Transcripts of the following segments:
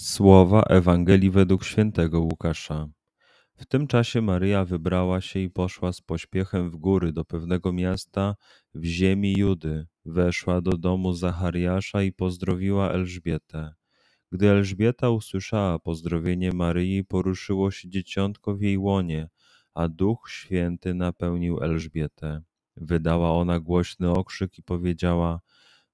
Słowa Ewangelii według świętego Łukasza. W tym czasie Maryja wybrała się i poszła z pośpiechem w góry do pewnego miasta w ziemi Judy. Weszła do domu Zachariasza i pozdrowiła Elżbietę. Gdy Elżbieta usłyszała pozdrowienie Maryi, poruszyło się dzieciątko w jej łonie, a Duch Święty napełnił Elżbietę. Wydała ona głośny okrzyk i powiedziała: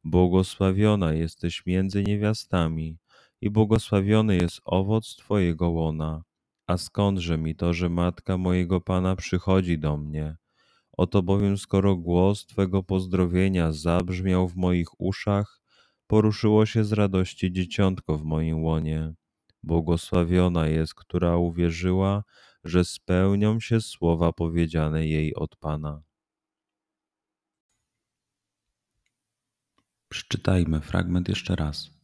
Błogosławiona jesteś między niewiastami i błogosławiony jest owoc Twojego łona. A skądże mi to, że matka mojego Pana przychodzi do mnie? Oto bowiem, skoro głos Twego pozdrowienia zabrzmiał w moich uszach, poruszyło się z radości dzieciątko w moim łonie. Błogosławiona jest, która uwierzyła, że spełnią się słowa powiedziane jej od Pana. Przeczytajmy fragment jeszcze raz.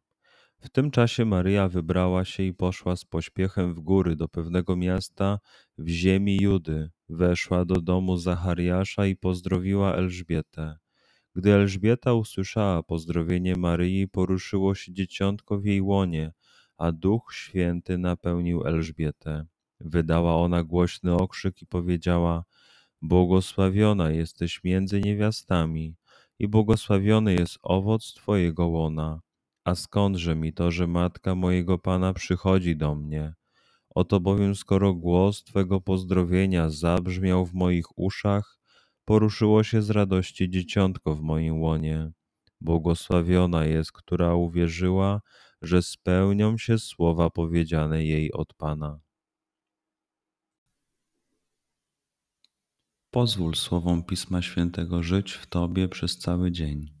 W tym czasie Maryja wybrała się i poszła z pośpiechem w góry do pewnego miasta w ziemi Judy. Weszła do domu Zachariasza i pozdrowiła Elżbietę. Gdy Elżbieta usłyszała pozdrowienie Maryi, poruszyło się dzieciątko w jej łonie, a Duch Święty napełnił Elżbietę. Wydała ona głośny okrzyk i powiedziała: Błogosławiona jesteś między niewiastami, i błogosławiony jest owoc Twojego łona. A skądże mi to, że matka mojego Pana przychodzi do mnie? Oto bowiem, skoro głos Twego pozdrowienia zabrzmiał w moich uszach, poruszyło się z radości dzieciątko w moim łonie. Błogosławiona jest, która uwierzyła, że spełnią się słowa powiedziane jej od Pana. Pozwól słowom Pisma Świętego żyć w Tobie przez cały dzień.